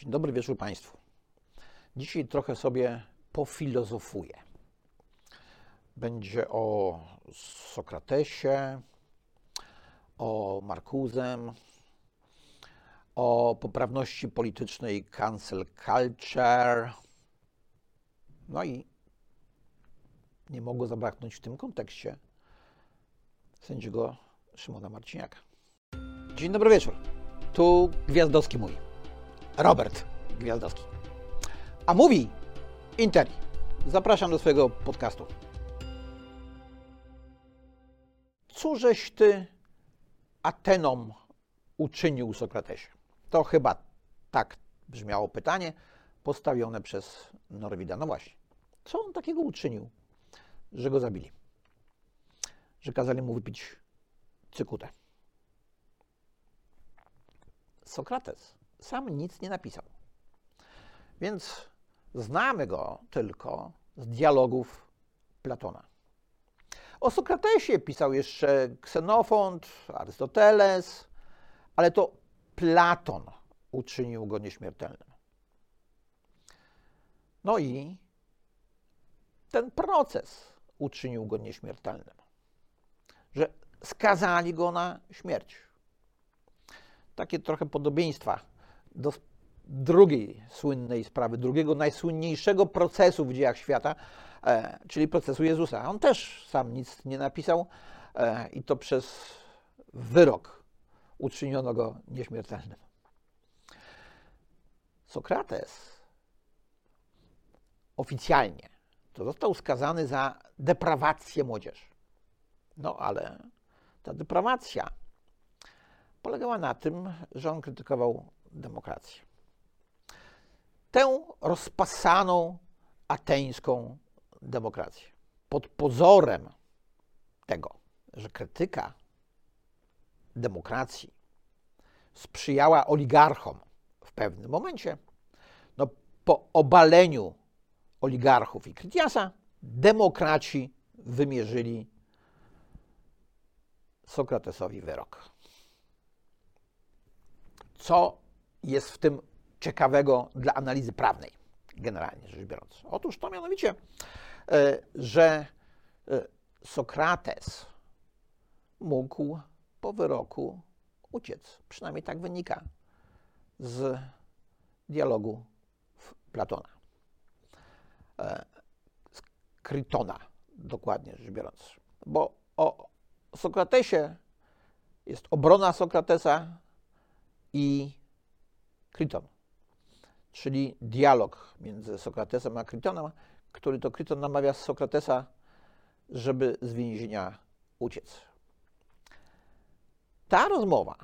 Dzień dobry wieczór Państwu. Dzisiaj trochę sobie pofilozofuję. Będzie o Sokratesie, o Markuzem, o poprawności politycznej cancel culture. No i nie mogło zabraknąć w tym kontekście sędziego Szymona Marciniaka. Dzień dobry wieczór. Tu Gwiazdowski mówi. Robert Gwiazdowski. A mówi Interi. Zapraszam do swojego podcastu. Cóżeś ty Atenom uczynił Sokratesie? To chyba tak brzmiało pytanie postawione przez Norwida. No właśnie, co on takiego uczynił, że go zabili? Że kazali mu wypić cykutę. Sokrates sam nic nie napisał. Więc znamy go tylko z dialogów Platona. O Sokratesie pisał jeszcze Ksenofont, Arystoteles, ale to Platon uczynił go nieśmiertelnym. No i ten proces uczynił go nieśmiertelnym, że skazali go na śmierć. Takie trochę podobieństwa do drugiej słynnej sprawy, drugiego najsłynniejszego procesu w dziejach świata, e, czyli procesu Jezusa. On też sam nic nie napisał e, i to przez wyrok uczyniono go nieśmiertelnym. Sokrates oficjalnie to został skazany za deprawację młodzieży. No ale ta deprawacja polegała na tym, że on krytykował demokrację. Tę rozpasaną ateńską demokrację. Pod pozorem tego, że krytyka demokracji sprzyjała oligarchom w pewnym momencie, no po obaleniu oligarchów i Krytiasa, demokraci wymierzyli Sokratesowi wyrok. Co jest w tym ciekawego dla analizy prawnej, generalnie rzecz biorąc? Otóż to mianowicie, e, że e, Sokrates mógł po wyroku uciec. Przynajmniej tak wynika z dialogu Platona. E, z Krytona, dokładnie rzecz biorąc. Bo o Sokratesie jest obrona Sokratesa i Kryton, czyli dialog między Sokratesem a Krytonem, który to Kryton namawia Sokratesa, żeby z więzienia uciec. Ta rozmowa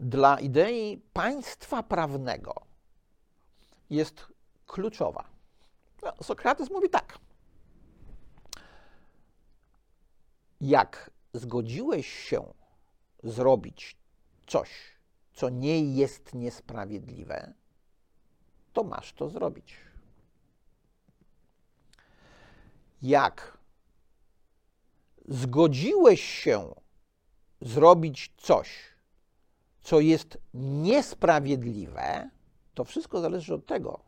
dla idei państwa prawnego jest kluczowa. No, Sokrates mówi tak. Jak zgodziłeś się zrobić coś, co nie jest niesprawiedliwe, to masz to zrobić. Jak zgodziłeś się zrobić coś, co jest niesprawiedliwe, to wszystko zależy od tego,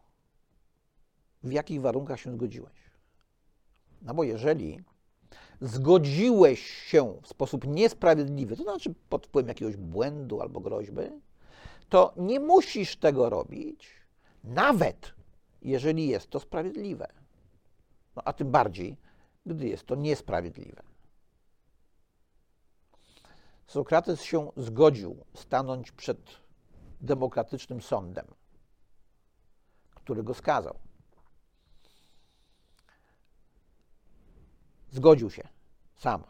w jakich warunkach się zgodziłeś. No bo jeżeli zgodziłeś się w sposób niesprawiedliwy, to znaczy pod wpływem jakiegoś błędu albo groźby, to nie musisz tego robić, nawet jeżeli jest to sprawiedliwe. No, a tym bardziej, gdy jest to niesprawiedliwe. Sokrates się zgodził stanąć przed demokratycznym sądem, który go skazał. Zgodził się sam.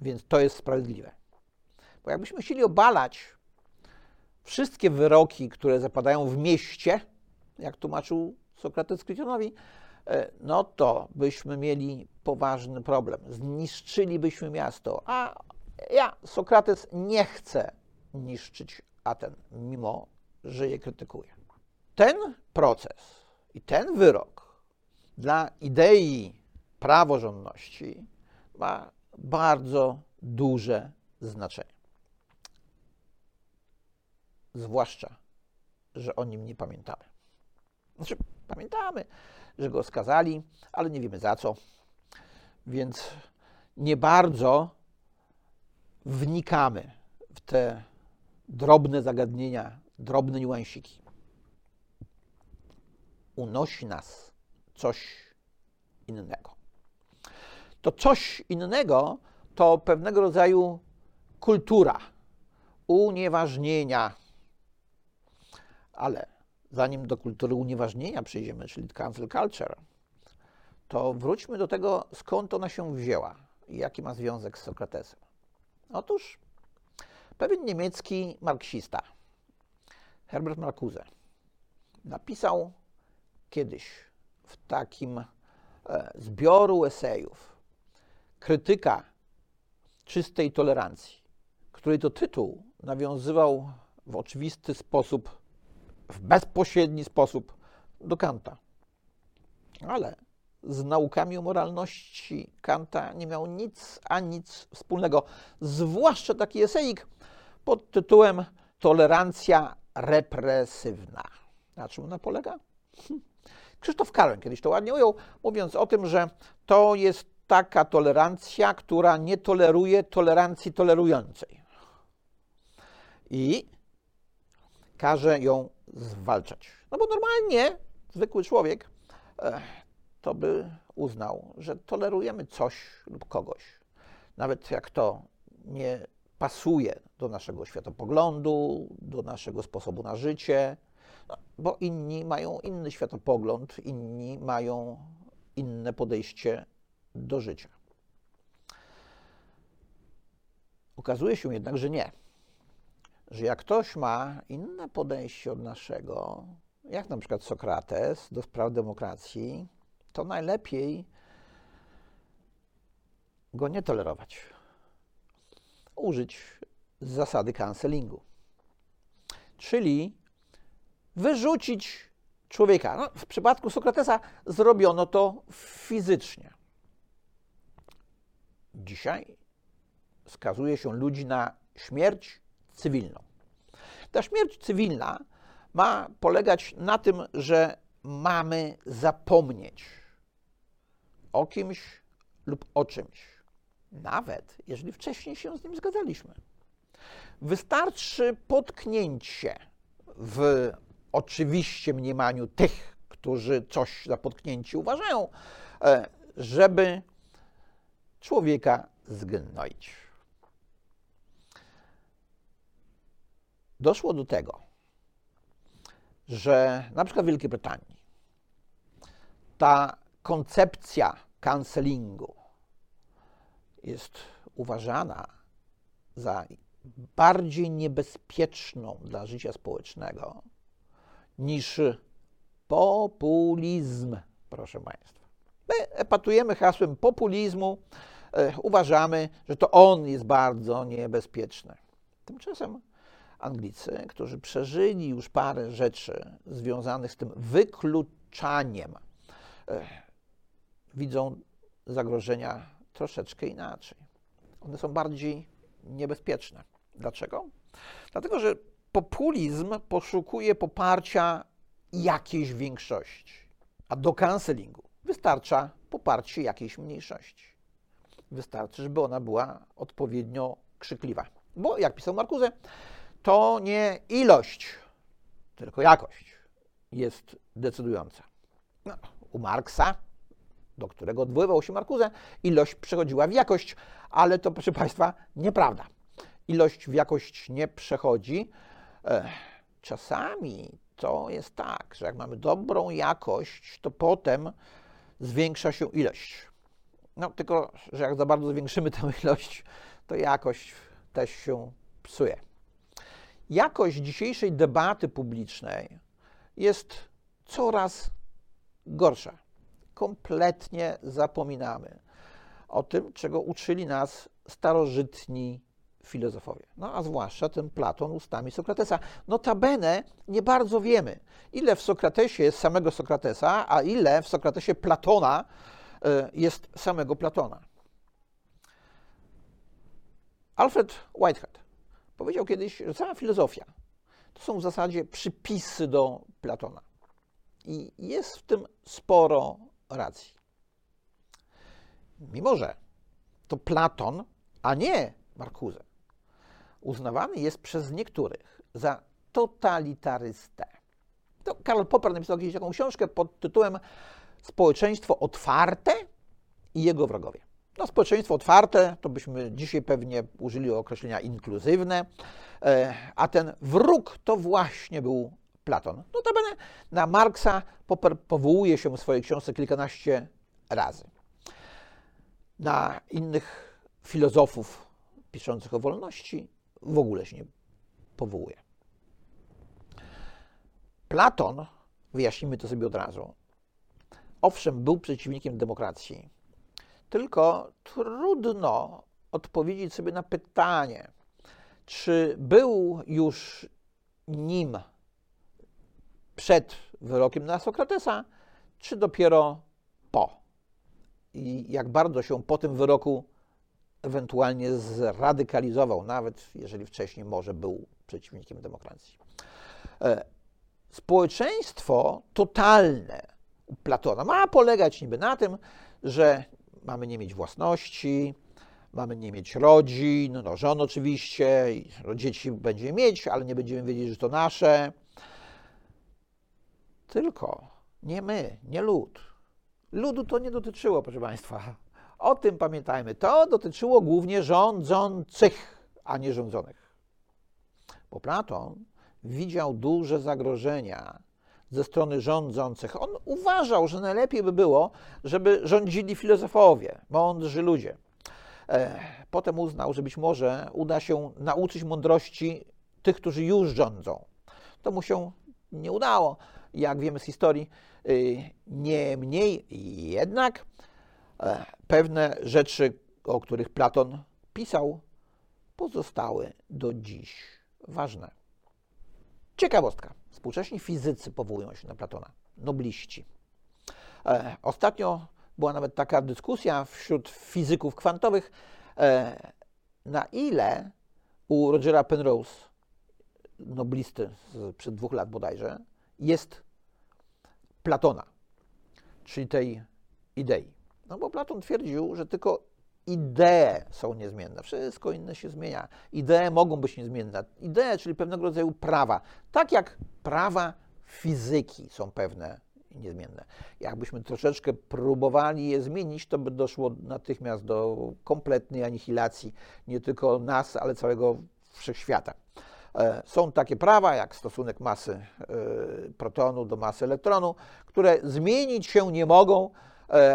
Więc to jest sprawiedliwe. Bo jakbyśmy chcieli obalać wszystkie wyroki, które zapadają w mieście, jak tłumaczył Sokrates Krytionowi, e, no to byśmy mieli poważny problem. Zniszczylibyśmy miasto. A ja, Sokrates, nie chcę niszczyć Aten, mimo że je krytykuje. Ten proces i ten wyrok dla idei praworządności ma bardzo duże znaczenie. Zwłaszcza że o nim nie pamiętamy. Znaczy, pamiętamy, że go skazali, ale nie wiemy za co. Więc nie bardzo wnikamy w te drobne zagadnienia, drobne niuansiki. Unosi nas coś innego. To coś innego to pewnego rodzaju kultura unieważnienia. Ale zanim do kultury unieważnienia przejdziemy, czyli cancel culture, to wróćmy do tego, skąd ona się wzięła i jaki ma związek z Sokratesem. Otóż pewien niemiecki marksista, Herbert Marcuse, napisał kiedyś w takim e, zbioru esejów krytyka czystej tolerancji, której to tytuł nawiązywał w oczywisty sposób, w bezpośredni sposób do Kanta. Ale z naukami o moralności Kanta nie miał nic a nic wspólnego. Zwłaszcza taki esejik pod tytułem Tolerancja represywna. Na czym ona polega? Hm. Krzysztof Karen kiedyś to ładnie ujął, mówiąc o tym, że to jest taka tolerancja, która nie toleruje tolerancji tolerującej. I każe ją zwalczać. No bo normalnie zwykły człowiek to by uznał, że tolerujemy coś lub kogoś, nawet jak to nie pasuje do naszego światopoglądu, do naszego sposobu na życie, no, bo inni mają inny światopogląd, inni mają inne podejście do życia. Okazuje się jednak, że nie. Że jak ktoś ma inne podejście od naszego, jak na przykład Sokrates do spraw demokracji, to najlepiej go nie tolerować. Użyć zasady cancelingu. Czyli wyrzucić człowieka. No, w przypadku Sokratesa zrobiono to fizycznie. Dzisiaj skazuje się ludzi na śmierć cywilną. Ta śmierć cywilna ma polegać na tym, że mamy zapomnieć o kimś lub o czymś, nawet jeżeli wcześniej się z nim zgadzaliśmy. Wystarczy potknięcie w oczywiście mniemaniu tych, którzy coś za potknięcie uważają, e, żeby człowieka zgnoić. Doszło do tego, że na przykład w Wielkiej Brytanii ta koncepcja cancelingu jest uważana za bardziej niebezpieczną dla życia społecznego niż populizm, proszę Państwa. My epatujemy hasłem populizmu, e, uważamy, że to on jest bardzo niebezpieczny. Tymczasem Anglicy, którzy przeżyli już parę rzeczy związanych z tym wykluczaniem, e, widzą zagrożenia troszeczkę inaczej. One są bardziej niebezpieczne. Dlaczego? Dlatego, że populizm poszukuje poparcia jakiejś większości, a do cancelingu wystarcza poparcie jakiejś mniejszości. Wystarczy, żeby ona była odpowiednio krzykliwa. Bo, jak pisał Markuze, to nie ilość, tylko jakość jest decydująca. No, u Marksa, do którego odwoływał się Markuze, ilość przechodziła w jakość, ale to, proszę Państwa, nieprawda. Ilość w jakość nie przechodzi. Czasami to jest tak, że jak mamy dobrą jakość, to potem zwiększa się ilość. No tylko, że jak za bardzo zwiększymy tę ilość, to jakość też się psuje. Jakość dzisiejszej debaty publicznej jest coraz gorsza. Kompletnie zapominamy o tym, czego uczyli nas starożytni filozofowie. No a zwłaszcza ten Platon ustami Sokratesa. Notabene nie bardzo wiemy, ile w Sokratesie jest samego Sokratesa, a ile w Sokratesie Platona e, jest samego Platona. Alfred Whitehead powiedział kiedyś, że cała filozofia to są w zasadzie przypisy do Platona. I jest w tym sporo racji. Mimo, że to Platon, a nie Markuze, uznawany jest przez niektórych za totalitarystę. To Karl Popper napisał kiedyś taką książkę pod tytułem Społeczeństwo otwarte i jego wrogowie. No, społeczeństwo otwarte to byśmy dzisiaj pewnie użyli określenia inkluzywne, e, a ten wróg to właśnie był Platon. Notabene na Marksa Popper powołuje się w swojej książce kilkanaście razy. Na innych filozofów piszących o wolności w ogóle się nie powołuje. Platon, wyjaśnimy to sobie od razu, owszem, był przeciwnikiem demokracji, tylko trudno odpowiedzieć sobie na pytanie, czy był już nim przed wyrokiem na Sokratesa, czy dopiero po. I jak bardzo się po tym wyroku ewentualnie zradykalizował, nawet jeżeli wcześniej może był przeciwnikiem demokracji. E, społeczeństwo totalne Platona ma polegać niby na tym, że mamy nie mieć własności, mamy nie mieć rodzin, no żon oczywiście, dzieci będziemy mieć, ale nie będziemy wiedzieć, że to nasze. Tylko nie my, nie lud. Ludu to nie dotyczyło, proszę Państwa. O tym pamiętajmy. To dotyczyło głównie rządzących, a nie rządzonych. Bo Platon widział duże zagrożenia ze strony rządzących. On uważał, że najlepiej by było, żeby rządzili filozofowie, mądrzy ludzie. E, potem uznał, że być może uda się nauczyć mądrości tych, którzy już rządzą. To mu się nie udało, jak wiemy z historii. E, niemniej jednak pewne rzeczy, o których Platon pisał, pozostały do dziś ważne. Ciekawostka. Współcześni fizycy powołują się na Platona, nobliści. E, ostatnio była nawet taka dyskusja wśród fizyków kwantowych, e, na ile u Rogera Penrose, noblisty przed dwóch lat bodajże, jest Platona, czyli tej idei. No bo Platon twierdził, że tylko idee są niezmienne. Wszystko inne się zmienia. Idee mogą być niezmienne. Idee, czyli pewnego rodzaju prawa. Tak jak prawa fizyki są pewne niezmienne. Jakbyśmy troszeczkę próbowali je zmienić, to by doszło natychmiast do kompletnej anihilacji nie tylko nas, ale całego wszechświata. E, są takie prawa, jak stosunek masy e, protonu do masy elektronu, które zmienić się nie mogą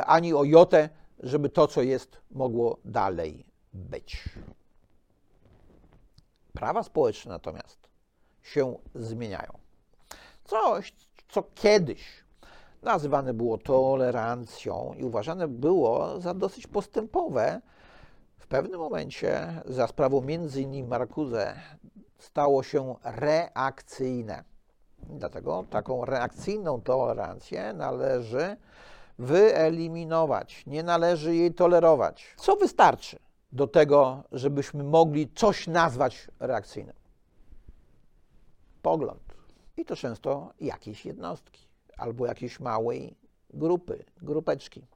ani o jotę, żeby to, co jest, mogło dalej być. Prawa społeczne natomiast się zmieniają. Coś, co kiedyś nazywane było tolerancją i uważane było za dosyć postępowe, w pewnym momencie za sprawą między innymi Marcuse stało się reakcyjne. Dlatego taką reakcyjną tolerancję należy wyeliminować. Nie należy jej tolerować. Co wystarczy do tego, żebyśmy mogli coś nazwać reakcyjnym? Pogląd. I to często jakieś jednostki albo jakiejś małej grupy, grupeczki.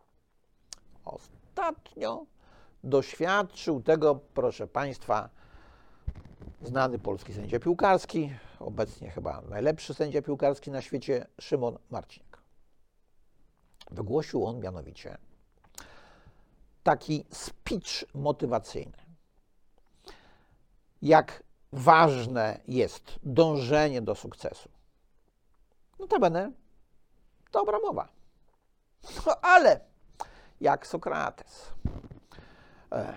Ostatnio doświadczył tego, proszę Państwa, znany polski sędzia piłkarski, obecnie chyba najlepszy sędzia piłkarski na świecie, Szymon Marcin. Wygłosił on mianowicie taki speech motywacyjny. Jak ważne jest dążenie do sukcesu. Notabene dobra mowa. No ale jak Sokrates. E,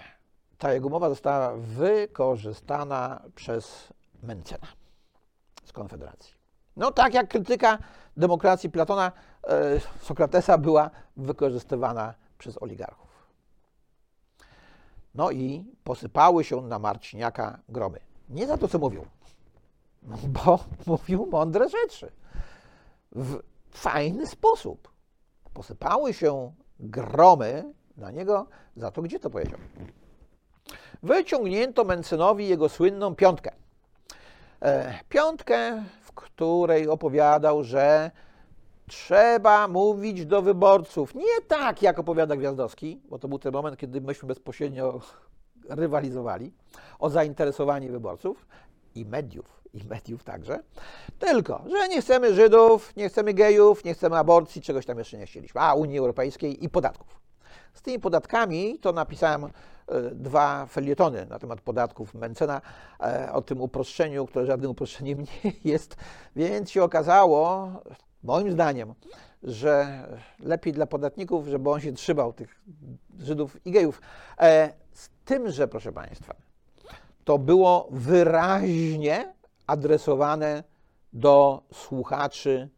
ta jego mowa została wykorzystana przez Mencena z Konfederacji. No tak jak krytyka demokracji Platona Sokratesa była wykorzystywana przez oligarchów. No i posypały się na Marciniaka gromy. Nie za to, co mówił, bo mówił mądre rzeczy. W fajny sposób. Posypały się gromy na niego za to, gdzie to powiedział. Wyciągnięto Mencenowi jego słynną piątkę. e, piątkę, w której opowiadał, że trzeba mówić do wyborców. Nie tak, jak opowiada Gwiazdowski, bo to był ten moment, kiedy myśmy bezpośrednio rywalizowali o zainteresowanie wyborców i mediów, i mediów także. Tylko, że nie chcemy Żydów, nie chcemy gejów, nie chcemy aborcji, czegoś tam jeszcze nie chcieliśmy. A, Unii Europejskiej i podatków. Z tymi podatkami to napisałem e, dwa felietony na temat podatków Mencena, e, o tym uproszczeniu, które żadnym uproszczeniem nie jest, więc się okazało, moim zdaniem, że lepiej dla podatników, żeby on się trzymał tych Żydów i gejów. E, z tym, że, proszę Państwa, to było wyraźnie adresowane do słuchaczy,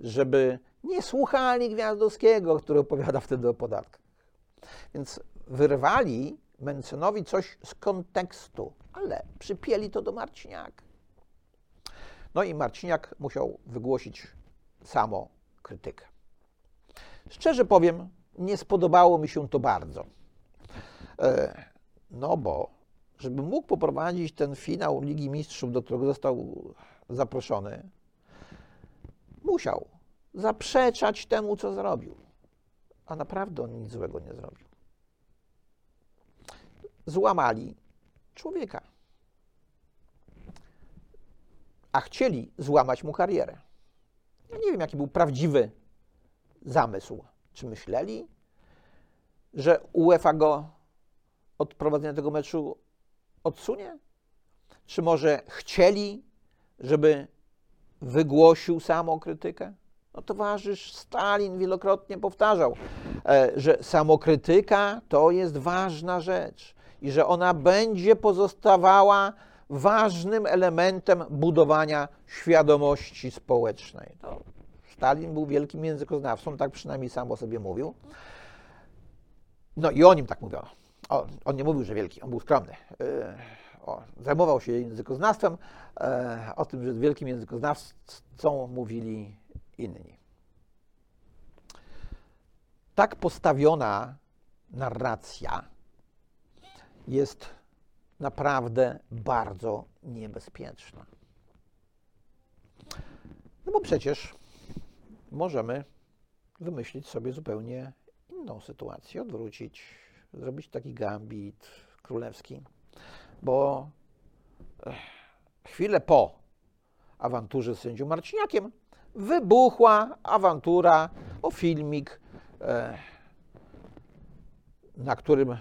żeby nie słuchali Gwiazdowskiego, który opowiada wtedy o podatkach. Więc wyrwali Mencenowi coś z kontekstu, ale przypieli to do Marciniaka. No i Marciniak musiał wygłosić samo krytykę. Szczerze powiem, nie spodobało mi się to bardzo. E, no bo, żeby mógł poprowadzić ten finał Ligi Mistrzów, do którego został zaproszony, musiał zaprzeczać temu, co zrobił. A naprawdę on nic złego nie zrobił. Złamali człowieka. A chcieli złamać mu karierę. Ja nie wiem, jaki był prawdziwy zamysł. Czy myśleli, że UEFA go od prowadzenia tego meczu odsunie? Czy może chcieli, żeby wygłosił samokrytykę? No, towarzysz Stalin wielokrotnie powtarzał, e, że samokrytyka to jest ważna rzecz i że ona będzie pozostawała ważnym elementem budowania świadomości społecznej. No, Stalin był wielkim językoznawcą, tak przynajmniej sam o sobie mówił. No i o nim tak mówiono. O, on nie mówił, że wielki, on był skromny. E, o, zajmował się językoznawstwem. E, o tym, że wielkim językoznawcą, mówili inni. Tak postawiona narracja jest naprawdę bardzo niebezpieczna. No bo przecież możemy wymyślić sobie zupełnie inną sytuację, odwrócić, zrobić taki gambit królewski, bo chwilę po awanturze z sędzią Marciniakiem wybuchła awantura o filmik, e, na którym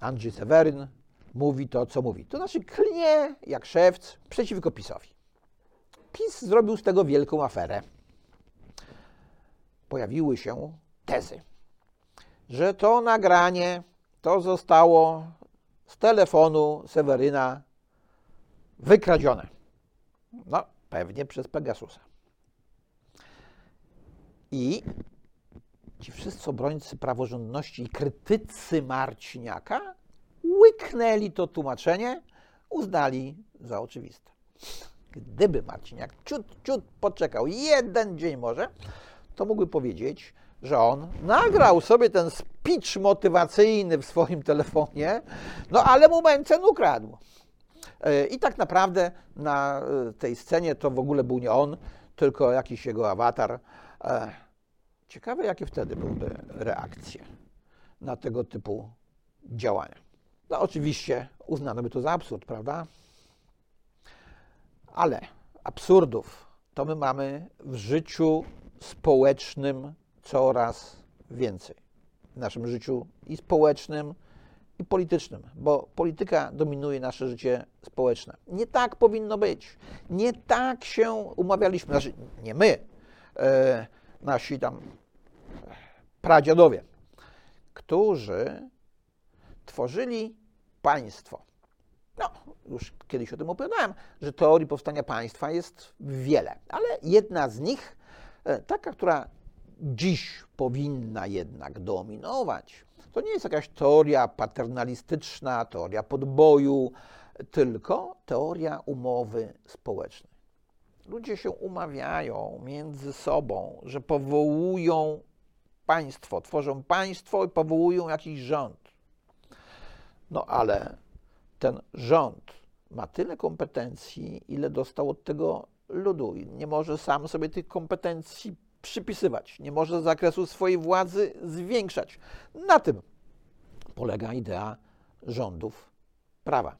Andrzej Seweryn mówi to, co mówi. To znaczy klnie jak szewc przeciwko PiSowi. PiS zrobił z tego wielką aferę. Pojawiły się tezy, że to nagranie to zostało z telefonu Seweryna wykradzione. No, pewnie przez Pegasusa. I ci wszyscy obrońcy praworządności i krytycy Marciniaka łyknęli to tłumaczenie, uznali za oczywiste. Gdyby Marciniak ciut, ciut poczekał jeden dzień może, to mógłby powiedzieć, że on nagrał sobie ten speech motywacyjny w swoim telefonie, no ale mu Mencen ukradł. E, I tak naprawdę na e, tej scenie to w ogóle był nie on, tylko jakiś jego awatar. E, ciekawe, jakie wtedy byłyby reakcje na tego typu działania. No oczywiście uznano by to za absurd, prawda? Ale absurdów to my mamy w życiu społecznym coraz więcej. W naszym życiu i społecznym, i politycznym, bo polityka dominuje nasze życie społeczne. Nie tak powinno być. Nie tak się umawialiśmy. Znaczy, nie my, e, nasi tam pradziadowie, którzy tworzyli państwo. No, już kiedyś o tym opowiadałem, że teorii powstania państwa jest wiele, ale jedna z nich, e, taka, która dziś powinna jednak dominować, to nie jest jakaś teoria paternalistyczna, teoria podboju, tylko teoria umowy społecznej. Ludzie się umawiają między sobą, że powołują państwo, tworzą państwo i powołują jakiś rząd. No ale ten rząd ma tyle kompetencji, ile dostał od tego ludu. I nie może sam sobie tych kompetencji przypisywać, nie może zakresu swojej władzy zwiększać. Na tym polega idea rządów prawa.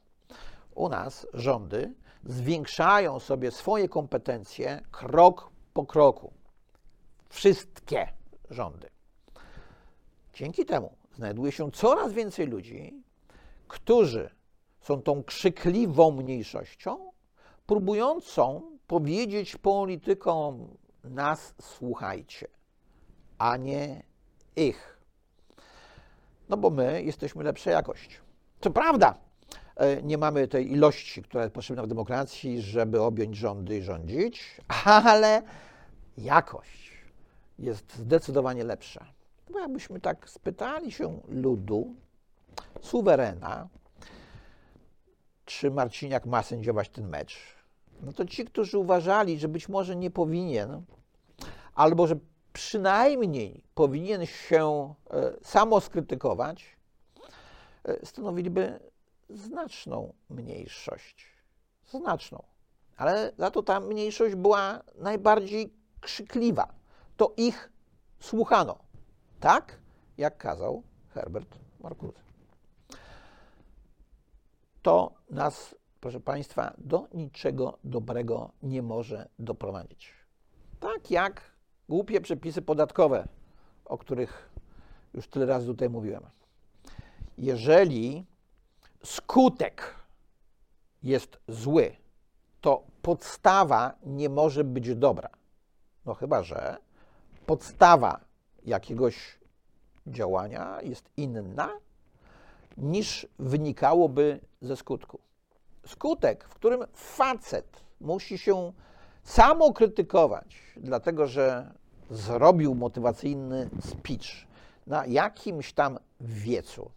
U nas rządy zwiększają sobie swoje kompetencje krok po kroku. Wszystkie rządy. Dzięki temu znajduje się coraz więcej ludzi, którzy są tą krzykliwą mniejszością, próbującą powiedzieć politykom: nas słuchajcie, a nie ich. No bo my jesteśmy lepsza jakość. Co prawda, e, nie mamy tej ilości, która jest potrzebna w demokracji, żeby objąć rządy i rządzić, ale jakość jest zdecydowanie lepsza. Bo jakbyśmy tak spytali się ludu, suwerena, czy Marciniak ma sędziować ten mecz, no to ci, którzy uważali, że być może nie powinien, albo że przynajmniej powinien się e, samo skrytykować, e, stanowiliby znaczną mniejszość. Znaczną. Ale za to ta mniejszość była najbardziej krzykliwa. To ich słuchano. Tak, jak kazał Herbert Marcuse. To nas, proszę Państwa, do niczego dobrego nie może doprowadzić. Tak jak głupie przepisy podatkowe, o których już tyle razy tutaj mówiłem. Jeżeli skutek jest zły, to podstawa nie może być dobra. No chyba, że podstawa jakiegoś działania jest inna niż wynikałoby ze skutku. Skutek, w którym facet musi się samokrytykować, dlatego że zrobił motywacyjny speech na jakimś tam wiecu.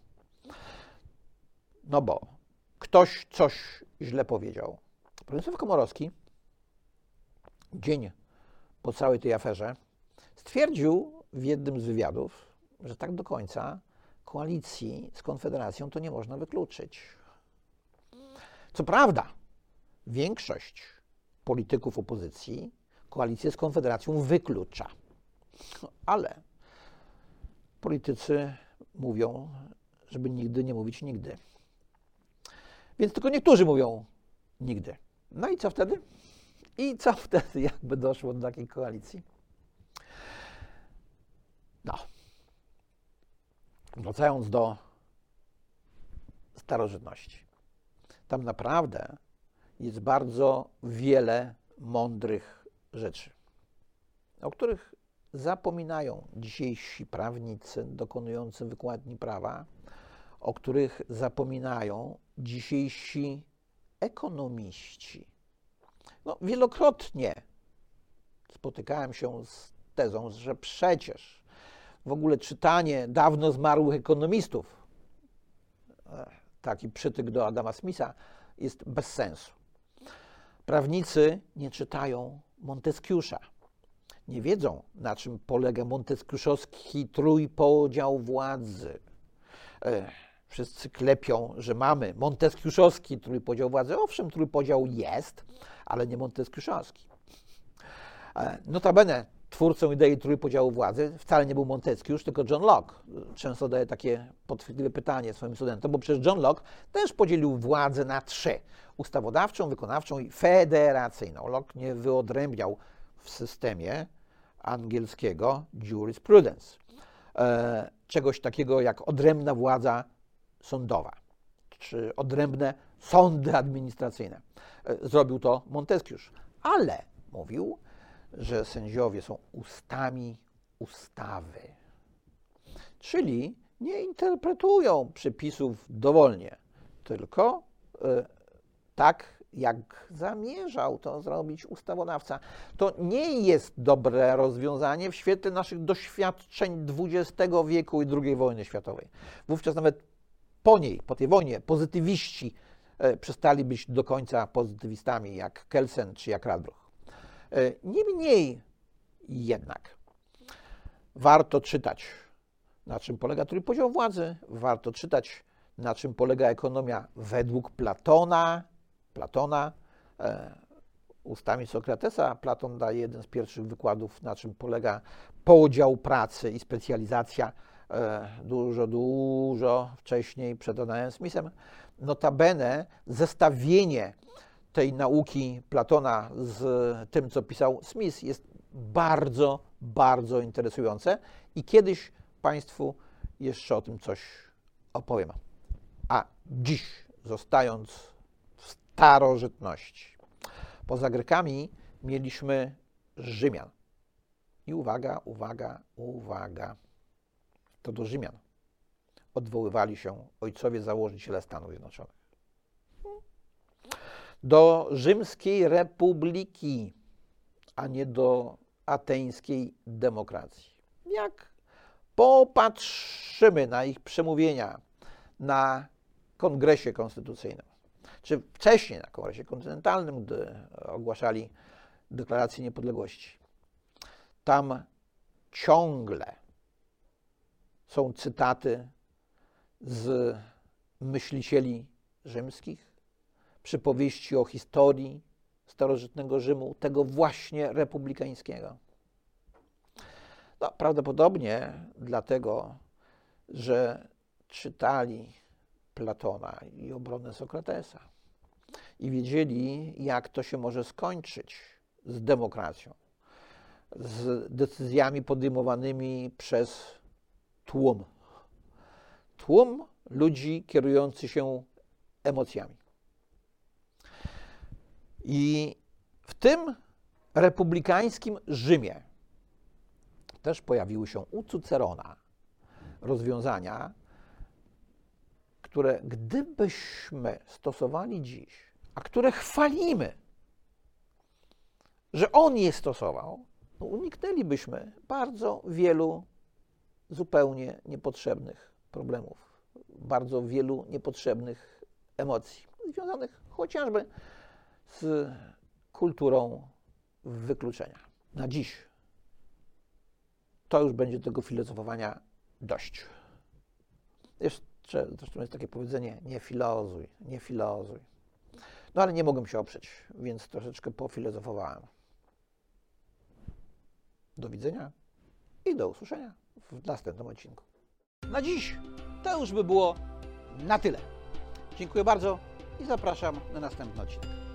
No bo ktoś coś źle powiedział. Profesor Komorowski dzień po całej tej aferze stwierdził w jednym z wywiadów, że tak do końca koalicji z Konfederacją to nie można wykluczyć. Co prawda, większość polityków opozycji koalicję z Konfederacją wyklucza. Ale politycy mówią, żeby nigdy nie mówić nigdy. Więc tylko niektórzy mówią nigdy. No i co wtedy? I co wtedy, jakby doszło do takiej koalicji? No. Wracając do starożytności. Tam naprawdę jest bardzo wiele mądrych rzeczy, o których zapominają dzisiejsi prawnicy dokonujący wykładni prawa, o których zapominają dzisiejsi ekonomiści. No, wielokrotnie spotykałem się z tezą, że przecież w ogóle czytanie dawno zmarłych ekonomistów, e, taki przytyk do Adama Smitha, jest bez sensu. Prawnicy nie czytają Monteskiusza. Nie wiedzą, na czym polega monteskiuszowski trójpodział władzy. E, wszyscy klepią, że mamy monteskiuszowski trójpodział władzy. Owszem, trójpodział jest, ale nie monteskiuszowski. E, notabene twórcą idei trójpodziału władzy wcale nie był Montesquieu, tylko John Locke. Często zadaję takie podchwytliwe pytanie swoim studentom, bo przecież John Locke też podzielił władzę na trzy. Ustawodawczą, wykonawczą i federacyjną. Locke nie wyodrębniał w systemie angielskiego jurisprudence. E, czegoś takiego jak odrębna władza sądowa, czy odrębne sądy administracyjne. E, zrobił to Montesquieu, ale mówił, że sędziowie są ustami ustawy. Czyli nie interpretują przepisów dowolnie, tylko y, tak, jak zamierzał to zrobić ustawodawca. To nie jest dobre rozwiązanie w świetle naszych doświadczeń XX wieku i II wojny światowej. Wówczas nawet po niej, po tej wojnie, pozytywiści y, przestali być do końca pozytywistami, jak Kelsen czy jak Radbruch. E, niemniej jednak warto czytać, na czym polega trójpodział władzy, warto czytać, na czym polega ekonomia według Platona, Platona. E, ustami Sokratesa Platon daje jeden z pierwszych wykładów, na czym polega podział pracy i specjalizacja e, dużo, dużo wcześniej przed Adamem Smithem. Notabene zestawienie tej nauki Platona z tym, co pisał Smith, jest bardzo, bardzo interesujące i kiedyś Państwu jeszcze o tym coś opowiem. A dziś, zostając w starożytności, poza Grekami mieliśmy Rzymian. I uwaga, uwaga, uwaga. To do Rzymian odwoływali się ojcowie założyciele Stanów Zjednoczonych. Do Rzymskiej Republiki, a nie do ateńskiej demokracji. Jak popatrzymy na ich przemówienia na Kongresie Konstytucyjnym, czy wcześniej na Kongresie Kontynentalnym, gdy ogłaszali deklarację niepodległości, tam ciągle są cytaty z myślicieli rzymskich, przypowieści o historii starożytnego Rzymu, tego właśnie republikańskiego. No, prawdopodobnie dlatego, że czytali Platona i obronę Sokratesa i wiedzieli, jak to się może skończyć z demokracją, z decyzjami podejmowanymi przez tłum. Tłum ludzi kierujący się emocjami. I w tym republikańskim Rzymie też pojawiły się u Cycerona rozwiązania, które gdybyśmy stosowali dziś, a które chwalimy, że on je stosował, no uniknęlibyśmy bardzo wielu zupełnie niepotrzebnych problemów, bardzo wielu niepotrzebnych emocji, związanych chociażby z kulturą wykluczenia. Na dziś to już będzie tego filozofowania dość. Jeszcze, zresztą jest takie powiedzenie, nie filozuj, nie filozuj. No ale nie mogłem się oprzeć, więc troszeczkę pofilozofowałem. Do widzenia i do usłyszenia w następnym odcinku. Na dziś to już by było na tyle. Dziękuję bardzo i zapraszam na następny odcinek.